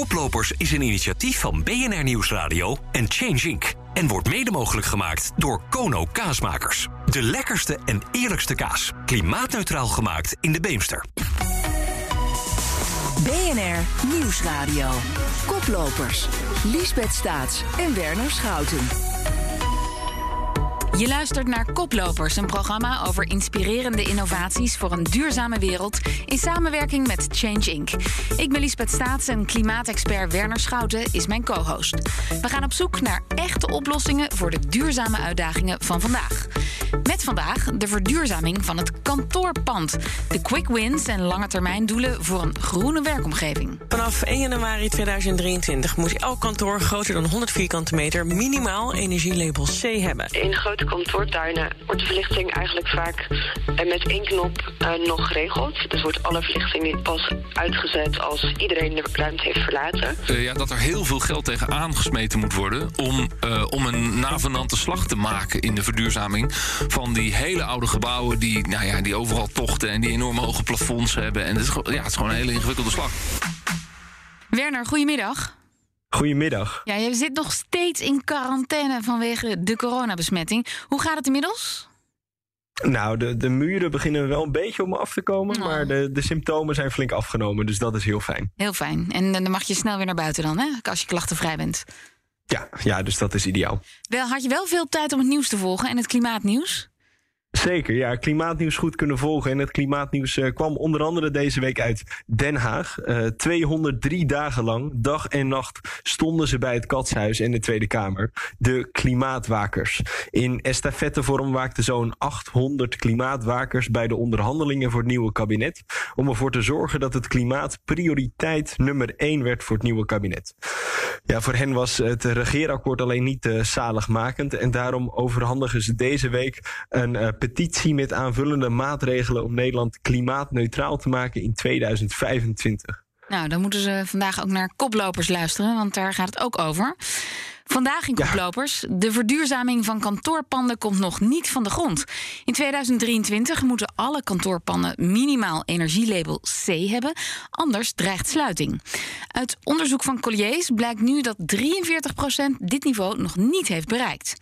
Koplopers is een initiatief van BNR Nieuwsradio en Change Inc. En wordt mede mogelijk gemaakt door Kono Kaasmakers. De lekkerste en eerlijkste kaas. Klimaatneutraal gemaakt in de Beemster. BNR Nieuwsradio. Koplopers. Liesbeth Staats en Werner Schouten. Je luistert naar Koplopers, een programma over inspirerende innovaties voor een duurzame wereld in samenwerking met Change Inc. Ik ben Liesbeth Staats en klimaatexpert Werner Schouten is mijn co-host. We gaan op zoek naar echte oplossingen voor de duurzame uitdagingen van vandaag. Met vandaag de verduurzaming van het kantoorpand. De quick wins en lange termijn doelen voor een groene werkomgeving. Vanaf 1 januari 2023 moet elk kantoor groter dan 100 vierkante meter minimaal energielabel C hebben. In grote kantoortuinen wordt de verlichting eigenlijk vaak eh, met één knop uh, nog geregeld. Dus wordt alle verlichting pas uitgezet als iedereen de ruimte heeft verlaten. Uh, ja, dat er heel veel geld tegen aangesmeten moet worden om, om een navenante slag te maken in de verduurzaming van die hele oude gebouwen die, nou ja, die overal tochten en die enorm hoge plafonds hebben. En het is, ja, het is gewoon een hele ingewikkelde slag. Werner, goedemiddag. Goedemiddag. Ja, je zit nog steeds in quarantaine vanwege de coronabesmetting. Hoe gaat het inmiddels? Nou, de, de muren beginnen wel een beetje om af te komen. Oh. Maar de, de symptomen zijn flink afgenomen. Dus dat is heel fijn. Heel fijn. En dan mag je snel weer naar buiten dan, hè? Als je klachtenvrij bent. Ja, ja, dus dat is ideaal. Wel, had je wel veel tijd om het nieuws te volgen en het klimaatnieuws? Zeker, ja. Klimaatnieuws goed kunnen volgen. En het klimaatnieuws uh, kwam onder andere deze week uit Den Haag. Uh, 203 dagen lang, dag en nacht, stonden ze bij het Katshuis en de Tweede Kamer. De klimaatwakers. In estafettevorm waakten zo'n 800 klimaatwakers bij de onderhandelingen voor het nieuwe kabinet. Om ervoor te zorgen dat het klimaat prioriteit nummer 1 werd voor het nieuwe kabinet. Ja, voor hen was het regeerakkoord alleen niet uh, zaligmakend. En daarom overhandigen ze deze week een petitie met aanvullende maatregelen om Nederland klimaatneutraal te maken in 2025. Nou, dan moeten ze vandaag ook naar koplopers luisteren, want daar gaat het ook over. Vandaag in Koplopers. De verduurzaming van kantoorpanden komt nog niet van de grond. In 2023 moeten alle kantoorpanden minimaal energielabel C hebben, anders dreigt sluiting. Uit onderzoek van Colliers blijkt nu dat 43% dit niveau nog niet heeft bereikt.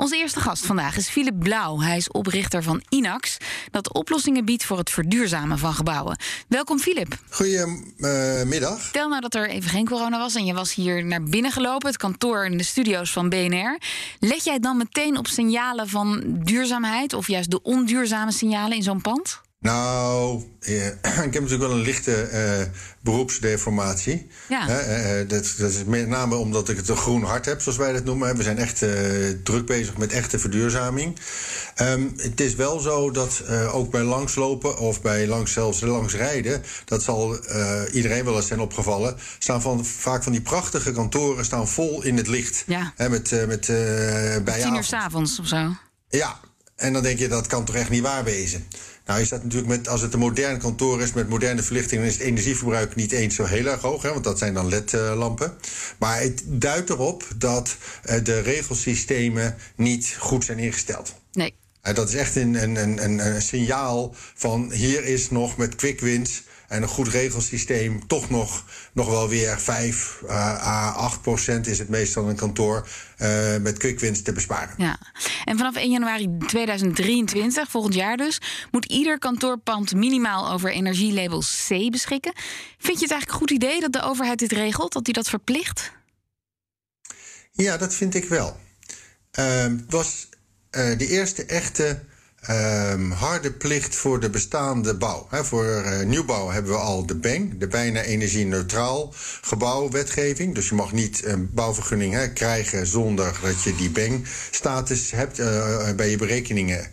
Onze eerste gast vandaag is Philip Blauw. Hij is oprichter van Inax, dat oplossingen biedt voor het verduurzamen van gebouwen. Welkom, Philip. Goedemiddag. Stel nou dat er even geen corona was en je was hier naar binnen gelopen, het kantoor in de studio's van BNR. Let jij dan meteen op signalen van duurzaamheid of juist de onduurzame signalen in zo'n pand? Nou, eh, ik heb natuurlijk wel een lichte eh, beroepsdeformatie. Ja. Eh, dat, dat, is met name omdat ik het een groen hart heb, zoals wij dat noemen. We zijn echt eh, druk bezig met echte verduurzaming. Um, het is wel zo dat ook bij langslopen of bij langs, zelfs langs rijden, dat zal iedereen wel eens zijn opgevallen, staan van, vaak van die prachtige kantoren staan vol in het licht. Ja. Met, met, Tien uur s'avonds of zo. Ja, en dan denk je dat kan toch echt niet waar wezen. Nou is dat natuurlijk met, als het een modern kantoor is met moderne verlichting, dan is het energieverbruik niet eens zo heel erg hoog, hè, want dat zijn dan LED-lampen. Maar het duidt erop dat uh, de regelsystemen niet goed zijn ingesteld. Nee. Dat is echt een, een, een, een signaal van hier is nog met quick wins en een goed regelsysteem toch nog, nog wel weer 5 uh, à 8 procent is het meestal een kantoor uh, met quick wins te besparen. Ja, en vanaf 1 januari 2023, volgend jaar dus, moet ieder kantoorpand minimaal over energielabel C beschikken. Vind je het eigenlijk een goed idee dat de overheid dit regelt, dat die dat verplicht? Ja, dat vind ik wel. Uh, was uh, de eerste echte Um, harde plicht voor de bestaande bouw. He, voor uh, nieuwbouw hebben we al de BENG, de bijna energie-neutraal gebouwwetgeving. Dus je mag niet een bouwvergunning he, krijgen zonder dat je die BENG-status hebt uh, bij je berekeningen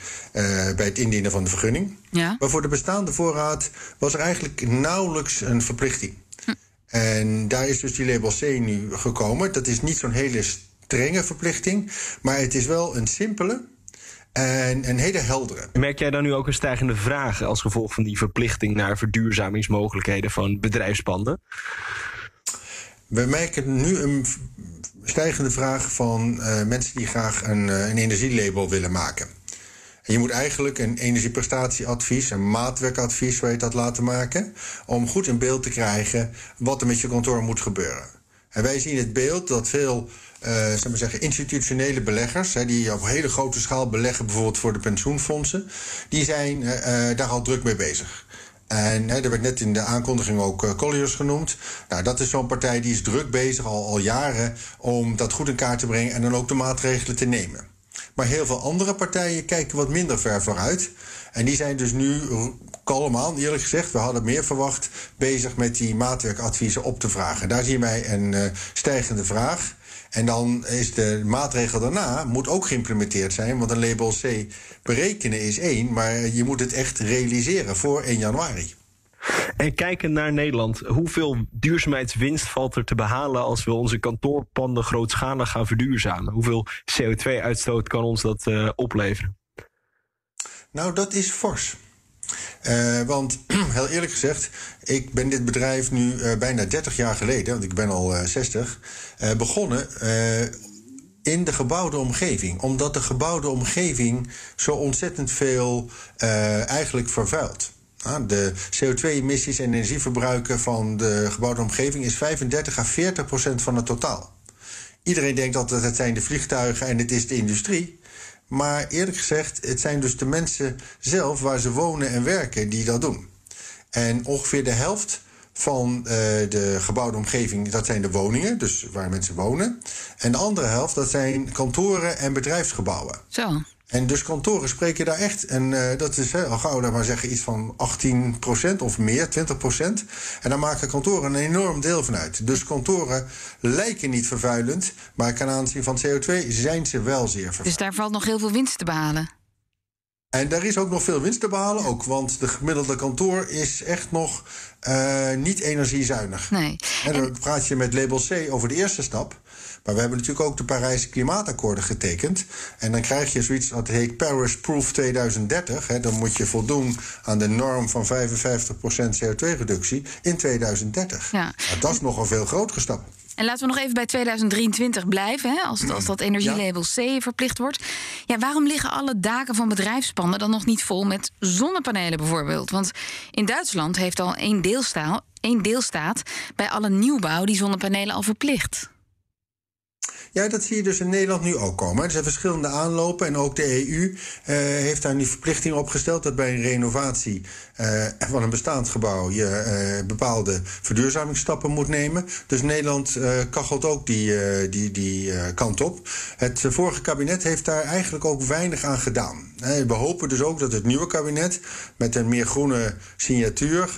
bij het indienen van de vergunning. Ja. Maar voor de bestaande voorraad was er eigenlijk nauwelijks een verplichting. Hm. En daar is dus die label C nu gekomen. Dat is niet zo'n hele strenge verplichting, maar het is wel een simpele en een hele heldere. Merk jij dan nu ook een stijgende vraag als gevolg van die verplichting naar verduurzamingsmogelijkheden van bedrijfspanden? We merken nu een stijgende vraag van uh, mensen die graag een, uh, een energielabel willen maken. En je moet eigenlijk een energieprestatieadvies, een maatwerkadvies, weet dat, laten maken. Om goed in beeld te krijgen wat er met je kantoor moet gebeuren. En wij zien het beeld dat veel uh, zeg maar zeggen, institutionele beleggers, hè, die op hele grote schaal beleggen, bijvoorbeeld voor de pensioenfondsen, die zijn uh, daar al druk mee bezig. En hè, er werd net in de aankondiging ook Colliers genoemd. Nou, dat is zo'n partij die is druk bezig al, al jaren om dat goed in kaart te brengen en dan ook de maatregelen te nemen. Maar heel veel andere partijen kijken wat minder ver vooruit. En die zijn dus nu kalm aan, eerlijk gezegd. We hadden meer verwacht bezig met die maatwerkadviezen op te vragen. Daar zien wij een stijgende vraag. En dan is de maatregel daarna moet ook geïmplementeerd zijn. Want een label C berekenen is één, maar je moet het echt realiseren voor 1 januari. En kijken naar Nederland, hoeveel duurzaamheidswinst valt er te behalen als we onze kantoorpanden grootschalig gaan verduurzamen? Hoeveel CO2-uitstoot kan ons dat uh, opleveren? Nou, dat is fors. Uh, want heel eerlijk gezegd, ik ben dit bedrijf nu uh, bijna 30 jaar geleden, want ik ben al uh, 60, begonnen in de gebouwde omgeving. Omdat de gebouwde omgeving zo ontzettend veel eigenlijk vervuilt. De CO2-emissies en energieverbruiken van de gebouwde omgeving is 35 à 40 procent van het totaal. Iedereen denkt altijd het zijn de vliegtuigen en het is de industrie. Maar eerlijk gezegd, het zijn dus de mensen zelf waar ze wonen en werken die dat doen. En ongeveer de helft van uh, de gebouwde omgeving, dat zijn de woningen, dus waar mensen wonen. En de andere helft, dat zijn kantoren en bedrijfsgebouwen. Zo. En dus kantoren spreken daar echt, en uh, dat is al gauw daar maar zeggen iets van 18% of meer, 20%. En daar maken kantoren een enorm deel van uit. Dus kantoren lijken niet vervuilend, maar ten aanzien van CO2 zijn ze wel zeer vervuilend. Dus daar valt nog heel veel winst te behalen. En daar is ook nog veel winst te behalen, ook, want de gemiddelde kantoor is echt nog uh, niet energiezuinig. Nee. En dan praat je met label C over de eerste stap. Maar we hebben natuurlijk ook de Parijse klimaatakkoorden getekend. En dan krijg je zoiets dat heet Paris Proof 2030. Hè. Dan moet je voldoen aan de norm van 55% CO2-reductie in 2030. Ja. Nou, dat is nog een veel grotere stap. En laten we nog even bij 2023 blijven, hè, als, als dat energielabel C verplicht wordt. Ja, waarom liggen alle daken van bedrijfspanden dan nog niet vol met zonnepanelen bijvoorbeeld? Want in Duitsland heeft al één deelstaat, één deelstaat bij alle nieuwbouw die zonnepanelen al verplicht. Ja, dat zie je dus in Nederland nu ook komen. Er zijn verschillende aanlopen en ook de EU uh, heeft daar nu verplichting opgesteld dat bij een renovatie uh, van een bestaand gebouw je uh, bepaalde verduurzamingsstappen moet nemen. Dus Nederland kachelt ook die, die, die kant op. Het vorige kabinet heeft daar eigenlijk ook weinig aan gedaan. We hopen dus ook dat het nieuwe kabinet met een meer groene signatuur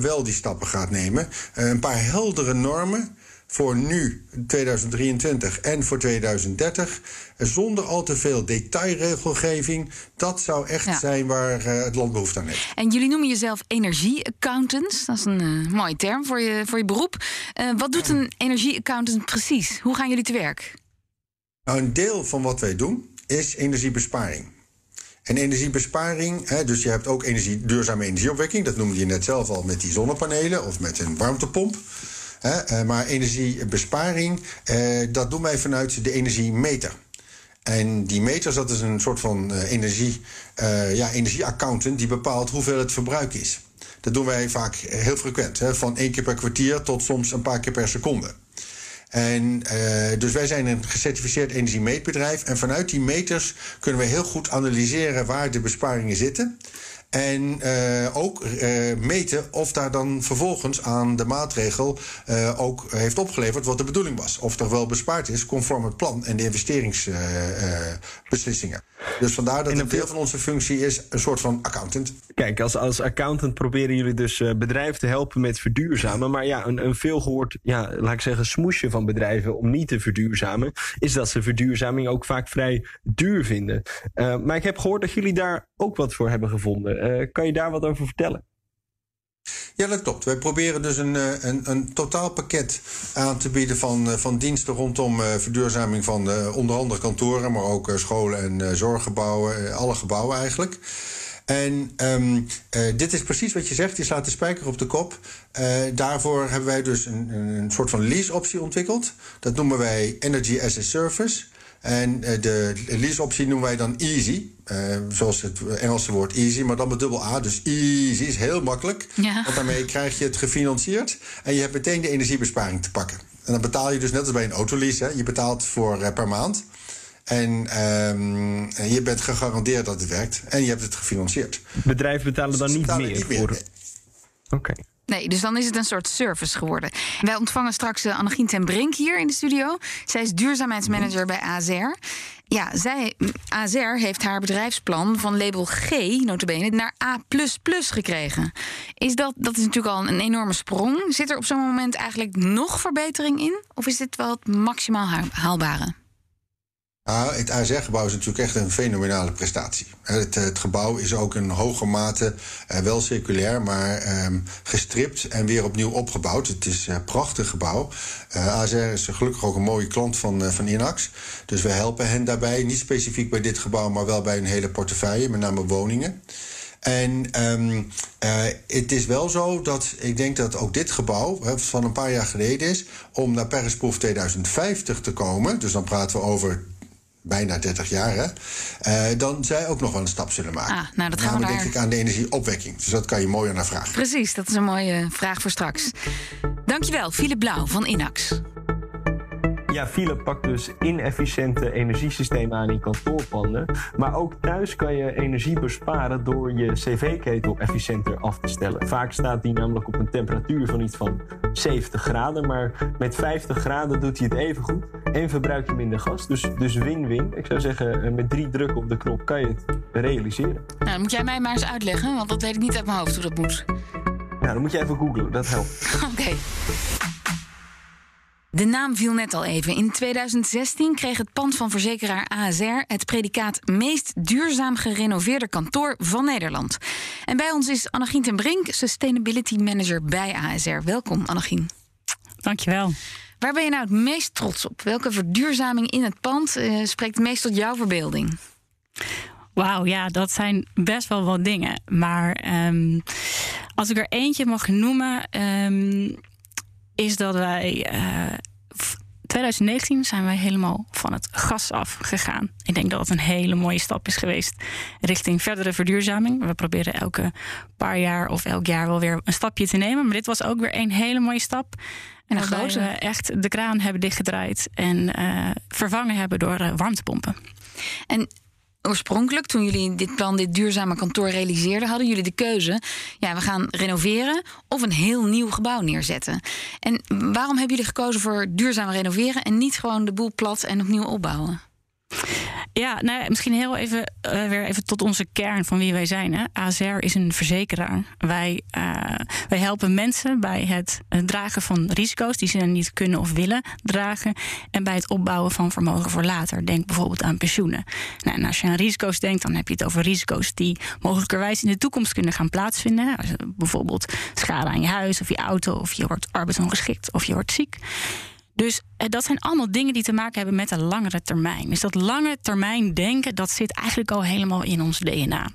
wel die stappen gaat nemen. een paar heldere normen voor nu, 2023 en voor 2030, zonder al te veel detailregelgeving. Dat zou echt ja. zijn waar uh, het land behoefte aan heeft. En jullie noemen jezelf energieaccountants. Dat is een uh, mooie term voor je, voor je beroep. Uh, wat doet een energieaccountant precies? Hoe gaan jullie te werk? Nou, een deel van wat wij doen is energiebesparing. En energiebesparing, hè, dus je hebt ook energie, duurzame energieopwekking. Dat noemde je net zelf al met die zonnepanelen of met een warmtepomp. Uh, maar energiebesparing, uh, dat doen wij vanuit de energiemeter. En die meters, dat is een soort van uh, energie, ja, energieaccountant die bepaalt hoeveel het verbruik is. Dat doen wij vaak heel frequent, hè, van één keer per kwartier tot soms een paar keer per seconde. En dus wij zijn een gecertificeerd energiemeetbedrijf. En vanuit die meters kunnen we heel goed analyseren waar de besparingen zitten. En uh, ook uh, meten of daar dan vervolgens aan de maatregel uh, ook heeft opgeleverd wat de bedoeling was. Of er wel bespaard is conform het plan en de investeringsbeslissingen. dus vandaar dat een deel van onze functie is een soort van accountant. Kijk, als, als accountant proberen jullie dus bedrijven te helpen met verduurzamen. Maar ja, een, een veelgehoord, ja, laat ik zeggen, smoesje van bedrijven om niet te verduurzamen, is dat ze verduurzaming ook vaak vrij duur vinden. maar ik heb gehoord dat jullie daar ook wat voor hebben gevonden. Uh, kan je daar wat over vertellen? Ja, dat klopt. Wij proberen dus een, een, een totaalpakket aan te bieden van, van diensten rondom verduurzaming van onder andere kantoren, maar ook scholen en zorggebouwen, alle gebouwen eigenlijk. En um, dit is precies wat je zegt, je slaat de spijker op de kop. daarvoor hebben wij dus een, een soort van lease-optie ontwikkeld. Dat noemen wij Energy as a Service. En uh, de leaseoptie noemen wij dan easy. Uh, zoals het Engelse woord easy, maar dan met dubbel A. Dus easy is heel makkelijk. Ja. Want daarmee krijg je het gefinancierd. En je hebt meteen de energiebesparing te pakken. En dan betaal je dus net als bij een autolease. Hè. Je betaalt voor uh, per maand. En um, je bent gegarandeerd dat het werkt. En je hebt het gefinancierd. Bedrijven betalen dan Dus niet betalen meer, niet meer. voor... Oké. Nee, dus dan is het een soort service geworden. Wij ontvangen straks uh, Annegien ten Brink hier in de studio. Zij is duurzaamheidsmanager bij AZR. Ja, zij, AZR heeft haar bedrijfsplan van label G, notabene, naar A++ gekregen. Is dat, dat is natuurlijk al een enorme sprong. Zit er op zo'n moment eigenlijk nog verbetering in? Of is dit wel het maximaal haalbare? Nou, het ASR-gebouw is natuurlijk echt een fenomenale prestatie. Het, het gebouw is ook in hoge mate uh, wel circulair, maar um, gestript en weer opnieuw opgebouwd. Het is een uh, prachtig gebouw. Uh, ASR is gelukkig ook een mooie klant van, van Inax. Dus we helpen hen daarbij, niet specifiek bij dit gebouw, maar wel bij een hele portefeuille, met name woningen. En um, uh, het is wel zo dat ik denk dat ook dit gebouw van een paar jaar geleden is om naar Paris-proef 2050 te komen. Dus dan praten we over bijna 30 jaar, hè, uh, dan zij ook nog wel een stap zullen maken. Ah, nou, dat gaan we daar... denk ik aan de energieopwekking. Dus dat kan je mooi aan haar vragen. Precies, dat is een mooie vraag voor straks. Dankjewel, Philip Blauw van Inax. Ja, Philip pakt dus inefficiënte energiesystemen aan in kantoorpanden. Maar ook thuis kan je energie besparen door je cv-ketel efficiënter af te stellen. Vaak staat die namelijk op een temperatuur van iets van 70 graden. Maar met 50 graden doet hij het even goed en verbruik je minder gas. Dus dus win-win. Ik zou zeggen, met drie drukken op de knop kan je het realiseren. Nou, dan moet jij mij maar eens uitleggen, want dat weet ik niet uit mijn hoofd hoe dat moet. Nou, dan moet je even googlen, dat helpt. Oké. Okay. De naam viel net al even. In 2016 kreeg het pand van verzekeraar ASR het predicaat meest duurzaam gerenoveerde kantoor van Nederland. En bij ons is Annegien ten Brink, Sustainability Manager bij ASR. Welkom, Annegien. Dankjewel. Waar ben je nou het meest trots op? Welke verduurzaming in het pand uh, spreekt het meest tot jouw verbeelding? Wauw, ja, dat zijn best wel wat dingen. Maar um, als ik er eentje mag noemen. Um, is dat wij. Uh, 2019 zijn wij helemaal van het gas af gegaan. Ik denk dat het een hele mooie stap is geweest richting verdere verduurzaming. We proberen elke paar jaar of elk jaar wel weer een stapje te nemen. Maar dit was ook weer een hele mooie stap. En een grote. we echt de kraan hebben dichtgedraaid en uh, vervangen hebben door uh, warmtepompen. En oorspronkelijk, toen jullie dit plan, dit duurzame kantoor realiseerden, hadden jullie de keuze: ja, we gaan renoveren of een heel nieuw gebouw neerzetten. En waarom hebben jullie gekozen voor duurzaam renoveren en niet gewoon de boel plat en opnieuw opbouwen? Ja, nou, misschien heel even uh, weer even tot onze kern van wie wij zijn. Hè. ASR is een verzekeraar. Wij, uh, wij helpen mensen bij het, het dragen van risico's die ze niet kunnen of willen dragen. En bij het opbouwen van vermogen voor later. Denk bijvoorbeeld aan pensioenen. Nou, en als je aan risico's denkt, dan heb je het over risico's die mogelijkerwijs in de toekomst kunnen gaan plaatsvinden. Bijvoorbeeld schade aan je huis of je auto, of je wordt arbeidsongeschikt of je wordt ziek. Dus dat zijn allemaal dingen die te maken hebben met de langere termijn. Dus dat lange termijn denken, dat zit eigenlijk al helemaal in ons DNA.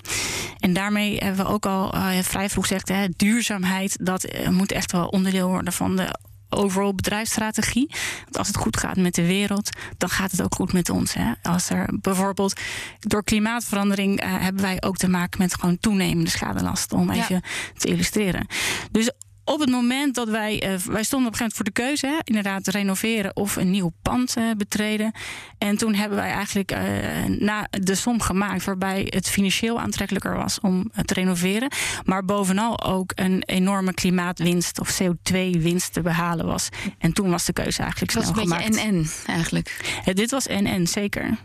En daarmee hebben we ook al uh, vrij vroeg gezegd, hè, duurzaamheid, dat uh, moet echt wel onderdeel worden van de overal bedrijfsstrategie. Want als het goed gaat met de wereld, dan gaat het ook goed met ons. Hè? Als er bijvoorbeeld door klimaatverandering uh, hebben wij ook te maken met gewoon toenemende schadelasten, om even te illustreren. Dus op het moment dat wij, uh, wij stonden op een gegeven moment voor de keuze, hè, inderdaad renoveren of een nieuw pand uh, betreden. En toen hebben wij eigenlijk uh, na de som gemaakt waarbij het financieel aantrekkelijker was om te renoveren, maar bovenal ook een enorme klimaatwinst of CO2-winst te behalen was. En toen was de keuze eigenlijk snel gemaakt. Het was een beetje en-en eigenlijk. dit was en-en, zeker.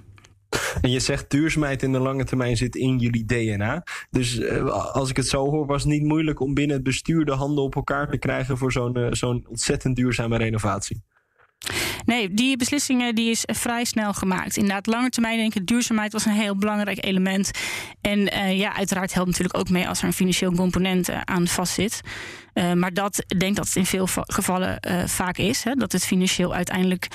En je zegt duurzaamheid in de lange termijn zit in jullie DNA. Dus uh, als ik het zo hoor, was het niet moeilijk om binnen het bestuur de handen op elkaar te krijgen voor zo'n uh, zo'n ontzettend duurzame renovatie. Nee, die beslissingen die is vrij snel gemaakt. Inderdaad, lange termijn denk ik, duurzaamheid was een heel belangrijk element. En uh, ja, uiteraard helpt natuurlijk ook mee als er een financieel component uh, aan vastzit. Uh, maar dat ik denk dat het in veel gevallen vaak is. Hè, dat het financieel uiteindelijk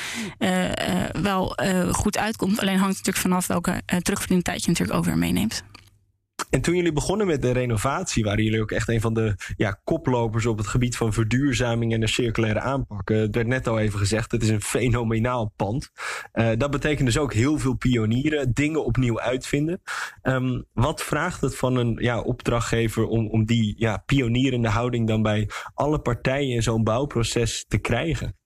wel goed uitkomt. Alleen hangt het natuurlijk vanaf welke terugverdientijd je natuurlijk ook weer meeneemt. En toen jullie begonnen met de renovatie, waren jullie ook echt een van de ja, koplopers op het gebied van verduurzaming en de circulaire aanpak. Het werd net al even gezegd, het is een fenomenaal pand. Uh, dat betekent dus ook heel veel pionieren, dingen opnieuw uitvinden. Um, wat vraagt het van een ja, opdrachtgever om, om die ja, pionierende houding dan bij alle partijen in zo'n bouwproces te krijgen?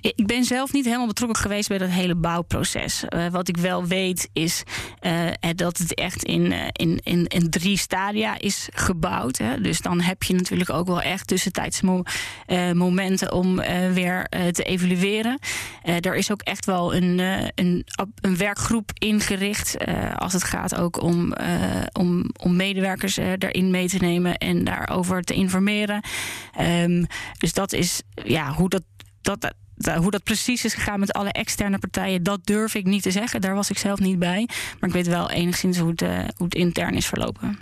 Ik ben zelf niet helemaal betrokken geweest bij dat hele bouwproces. Uh, wat ik wel weet is uh, dat het echt in, in, in, in, drie stadia is gebouwd. Hè. Dus dan heb je natuurlijk ook wel echt tussentijdsmomenten momenten om weer te evalueren. er is ook echt wel een, een, een werkgroep ingericht als het gaat ook om, om, om medewerkers daarin mee te nemen en daarover te informeren. Um, dus dat is ja, hoe dat. dat hoe dat precies is gegaan met alle externe partijen, dat durf ik niet te zeggen. Daar was ik zelf niet bij. Maar ik weet wel enigszins hoe het, uh, hoe het intern is verlopen.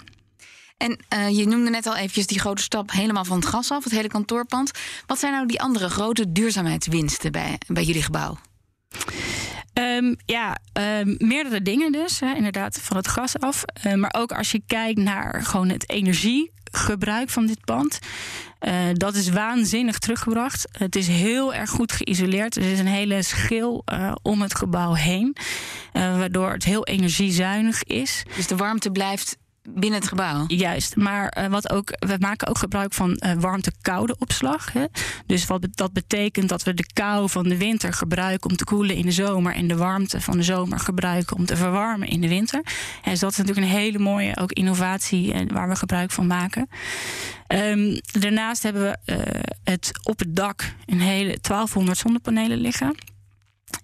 En uh, je noemde net al eventjes die grote stap helemaal van het gas af, het hele kantoorpand. Wat zijn nou die andere grote duurzaamheidswinsten bij, bij jullie gebouw? Um, ja, um, meerdere dingen dus. Hè, inderdaad, van het gas af. Uh, maar ook als je kijkt naar gewoon het energiegebruik van dit pand. Uh, dat is waanzinnig teruggebracht. Het is heel erg goed geïsoleerd. Er is een hele schil uh, om het gebouw heen. waardoor het heel energiezuinig is. Dus de warmte blijft binnen het gebouw. Juist, maar uh, wat ook, we maken ook gebruik van uh, warmte-koude opslag. Hè. Dus wat dat betekent dat we de kou van de winter gebruiken om te koelen in de zomer en de warmte van de zomer gebruiken om te verwarmen in de winter. En dus dat is natuurlijk een hele mooie ook innovatie uh, waar we gebruik van maken. Um, daarnaast hebben we het op het dak een hele 1200 zonnepanelen liggen.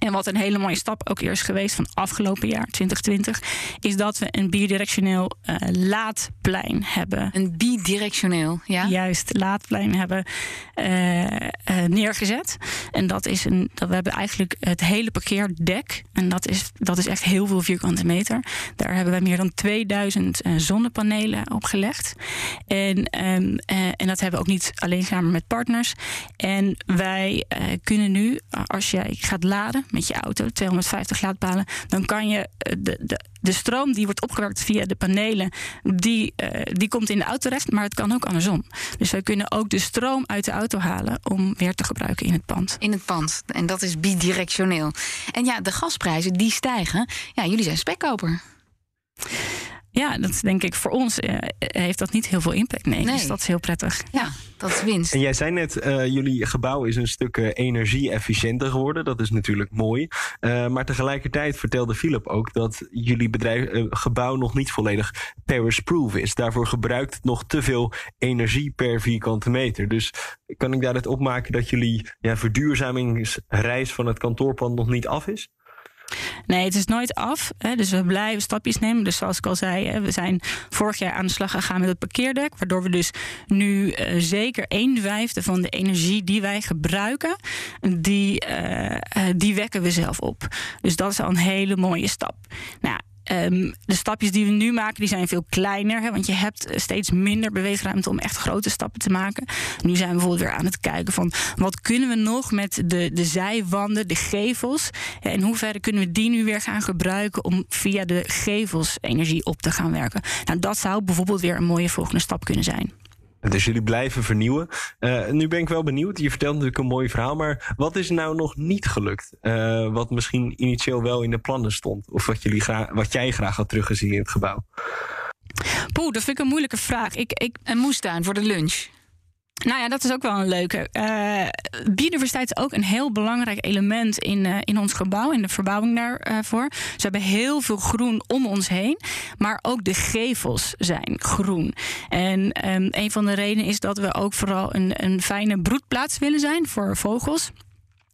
En wat een hele mooie stap ook eerst geweest van afgelopen jaar, 2020, is dat we een bidirectioneel uh, laadplein hebben. Een bidirectioneel, ja? Juist, laadplein hebben uh, uh, neergezet. En dat is een, dat we hebben eigenlijk het hele parkeerdek. En dat is, dat is echt heel veel vierkante meter. Daar hebben we meer dan 2000 zonnepanelen op gelegd. En, um, en dat hebben we ook niet alleen samen met partners. En wij kunnen nu, als jij gaat laden met je auto, 250 laadpalen, dan kan je eh, de, de, de stroom die wordt opgewekt via de panelen, die, uh, die komt in de auto terecht, maar het kan ook andersom. Dus wij kunnen ook de stroom uit de auto halen om weer te gebruiken in het pand. In het pand. En dat is bidirectioneel. En ja, de gasprijzen die stijgen. Ja, jullie zijn spekkoper. Ja, dat denk ik voor ons uh, heeft dat niet heel veel impact. Nee, nee, dus dat is heel prettig. Ja, dat is winst. En jij zei net, uh, jullie gebouw is een stuk uh, energie-efficiënter geworden. Dat is natuurlijk mooi. maar tegelijkertijd vertelde Philip ook dat jullie bedrijf, gebouw nog niet volledig Paris-proof is. Daarvoor gebruikt het nog te veel energie per vierkante meter. Dus kan ik daaruit opmaken dat jullie ja, verduurzamingsreis van het kantoorpand nog niet af is? Nee, het is nooit af. Hè, dus we blijven stapjes nemen. Dus zoals ik al zei, hè, we zijn vorig jaar aan de slag gegaan met het parkeerdek. Waardoor we dus nu uh, zeker een vijfde van de energie die wij gebruiken, die, uh, die wekken we zelf op. Dus dat is al een hele mooie stap. Nou, Um, de stapjes die we nu maken, die zijn veel kleiner. Hè, want je hebt steeds minder beweegruimte om echt grote stappen te maken. Nu zijn we bijvoorbeeld weer aan het kijken van wat kunnen we nog met de, de zijwanden, de gevels. En in hoeverre kunnen we die nu weer gaan gebruiken om via de gevels energie op te gaan werken. Nou, dat zou bijvoorbeeld weer een mooie volgende stap kunnen zijn. Dus jullie blijven vernieuwen. Uh, nu ben ik wel benieuwd. Je vertelt natuurlijk een mooi verhaal. Maar wat is nou nog niet gelukt? Uh, wat misschien initieel wel in de plannen stond? Of wat, jullie graag, wat jij graag had teruggezien in het gebouw? Poeh, dat vind ik een moeilijke vraag. Ik, ik, een moestuin voor de lunch. Nou ja, dat is ook wel een leuke. Uh, biodiversiteit is ook een heel belangrijk element in, uh, in ons gebouw, in de verbouwing daarvoor. Ze hebben heel veel groen om ons heen, maar ook de gevels zijn groen. En um, een van de redenen is dat we ook vooral een, een fijne broedplaats willen zijn voor vogels.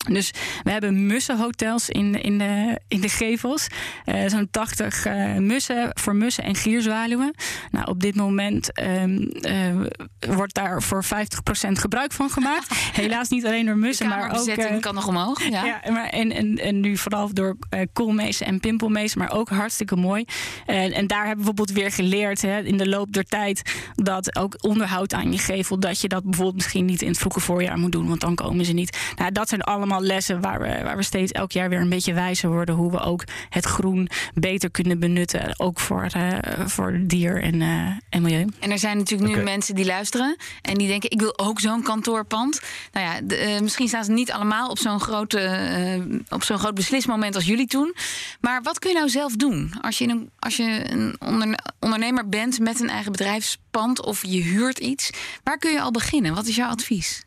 Dus we hebben mussenhotels in, in, de, in de gevels. Uh, Zo'n 80 uh, mussen voor mussen en gierzwaluwen. Nou, op dit moment um, uh, wordt daar voor 50% gebruik van gemaakt. Helaas niet alleen door mussen, maar ook... De kan nog omhoog. Ja, ja maar en, en, en nu vooral door koolmezen en pimpelmezen, maar ook hartstikke mooi. En, en daar hebben we bijvoorbeeld weer geleerd hè, in de loop der tijd... dat ook onderhoud aan je gevel, dat je dat bijvoorbeeld misschien niet in het vroege voorjaar moet doen, want dan komen ze niet. Nou, dat zijn allemaal allemaal lessen waar we, waar we steeds elk jaar weer een beetje wijzer worden. Hoe we ook het groen beter kunnen benutten. Ook voor, uh, voor dier en, uh, en milieu. En er zijn natuurlijk nu mensen die luisteren. En die denken, ik wil ook zo'n kantoorpand. Nou ja, de, uh, misschien staan ze niet allemaal op zo'n grote, op zo'n groot beslismoment als jullie toen. Maar wat kun je nou zelf doen? Als je een, als je een ondernemer bent met een eigen bedrijfspand of je huurt iets. Waar kun je al beginnen? Wat is jouw advies?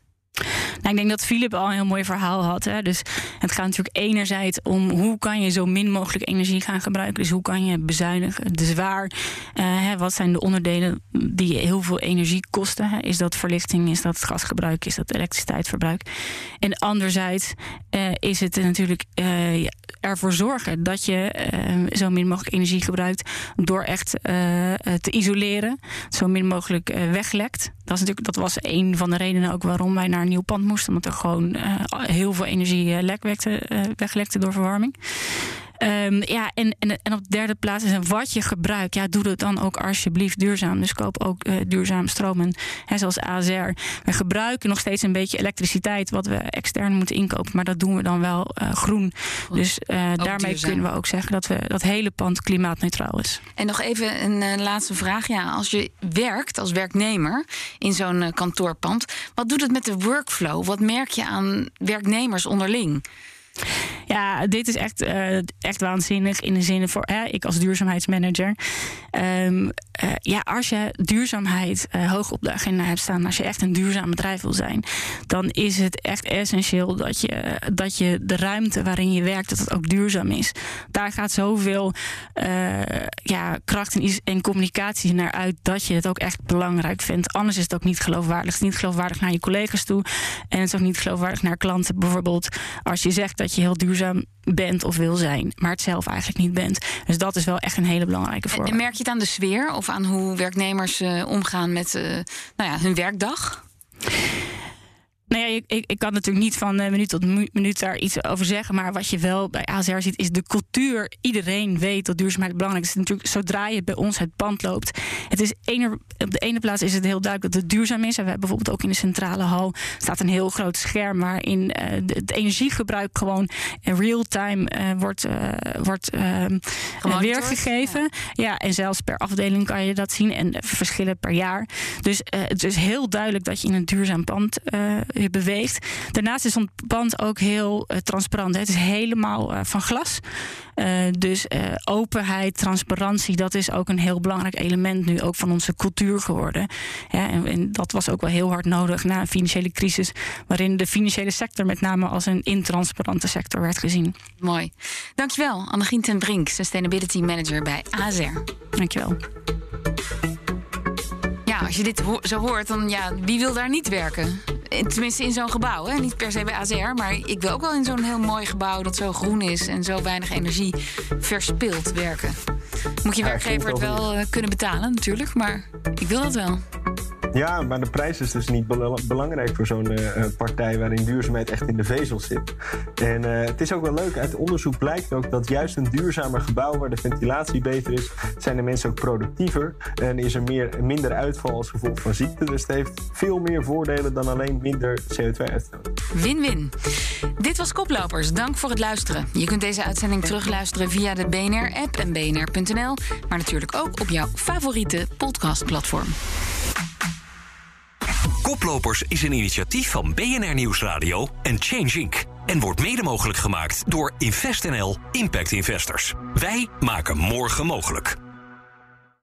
Nou, ik denk dat Philip al een heel mooi verhaal had. Hè. Dus het gaat natuurlijk enerzijds om hoe kan je zo min mogelijk energie gaan gebruiken. Dus hoe kan je bezuinigen, de zwaar. Uh, hè, wat zijn de onderdelen die heel veel energie kosten? Is dat verlichting, is dat gasgebruik, is dat elektriciteitsverbruik? En anderzijds uh, is het natuurlijk uh, ervoor zorgen dat je zo min mogelijk energie gebruikt door echt te isoleren, zo min mogelijk weglekt. Dat, is natuurlijk, dat was een van de redenen ook waarom wij naar een nieuw pand moesten. Omdat er gewoon uh, heel veel energie uh, lek wekte, uh, weglekte door verwarming. Um, ja, en, en, en, op de derde plaats is wat je gebruikt. Ja, doe het dan ook alsjeblieft duurzaam. Dus koop ook uh, duurzaam stromen. Hè, zoals ASR. We gebruiken nog steeds een beetje elektriciteit, wat we extern moeten inkopen. Maar dat doen we dan wel uh, groen. Goed. Dus uh, daarmee duurzaam. kunnen we ook zeggen dat we dat hele pand klimaatneutraal is. En nog even een laatste vraag. Ja, als je werkt als werknemer in zo'n kantoorpand, wat doet het met de workflow? Wat merk je aan werknemers onderling? Ja, dit is echt, uh, echt waanzinnig in de zin voor ik als duurzaamheidsmanager. Um, uh, ja, als je duurzaamheid uh, hoog op de agenda hebt staan, als je echt een duurzaam bedrijf wil zijn, dan is het echt essentieel dat je, dat je de ruimte waarin je werkt, dat het ook duurzaam is. Daar gaat zoveel ja, kracht en, en communicatie naar uit dat je het ook echt belangrijk vindt. Anders is het ook niet geloofwaardig. Het is niet geloofwaardig naar je collega's toe. En het is ook niet geloofwaardig naar klanten. Bijvoorbeeld als je zegt dat je heel duurzaam bent of wil zijn, maar het zelf eigenlijk niet bent. Dus dat is wel echt een hele belangrijke voorwaarde. En merk je het aan de sfeer of aan hoe werknemers uh, omgaan met uh, nou ja, hun werkdag? Nou ja, ik, ik, kan natuurlijk niet van uh, minuut tot minuut daar iets over zeggen. Maar wat je wel bij ASR ziet, is de cultuur. Iedereen weet dat duurzaamheid belangrijk is. Natuurlijk, zodra je bij ons het pand loopt. Het is ene, op de ene plaats is het heel duidelijk dat het duurzaam is. En we hebben bijvoorbeeld ook in de centrale hal staat een heel groot scherm waarin uh, het energiegebruik gewoon in real time uh, wordt, wordt weergegeven. Ja. ja. en zelfs per afdeling kan je dat zien. En verschillen per jaar. Dus het is heel duidelijk dat je in een duurzaam pand beweegt. Daarnaast is ons pand ook heel uh, transparant. Hè. Het is helemaal uh, van glas. Uh, dus openheid, transparantie, dat is ook een heel belangrijk element nu ook van onze cultuur geworden. Ja, en, en, dat was ook wel heel hard nodig na een financiële crisis, waarin de financiële sector met name als een intransparante sector werd gezien. Mooi. Dankjewel, Annegien ten Brink, Sustainability Manager bij AZR. Dankjewel als je dit zo hoort, dan ja, wie wil daar niet werken? Tenminste in zo'n gebouw, hè? niet per se bij AZR, maar ik wil ook wel in zo'n heel mooi gebouw dat zo groen is en zo weinig energie verspilt werken. Moet je werkgever het wel uh, kunnen betalen, natuurlijk, maar ik wil dat wel. Ja, maar de prijs is dus niet belangrijk voor zo'n uh, partij waarin duurzaamheid echt in de vezel zit. En uh, het is ook wel leuk, uit onderzoek blijkt ook dat juist een duurzamer gebouw waar de ventilatie beter is, zijn de mensen ook productiever en is er meer, minder uitval als gevolg van ziekte. Dus het heeft veel meer voordelen dan alleen minder CO2-uitstoot. Win-win. Dit was Koplopers. Dank voor het luisteren. Je kunt deze uitzending terugluisteren via de BNR-app en bnr.nl, maar natuurlijk ook op jouw favoriete podcastplatform. Koplopers is een initiatief van BNR Nieuwsradio en Change Inc. En wordt mede mogelijk gemaakt door InvestNL Impact Investors. Wij maken morgen mogelijk.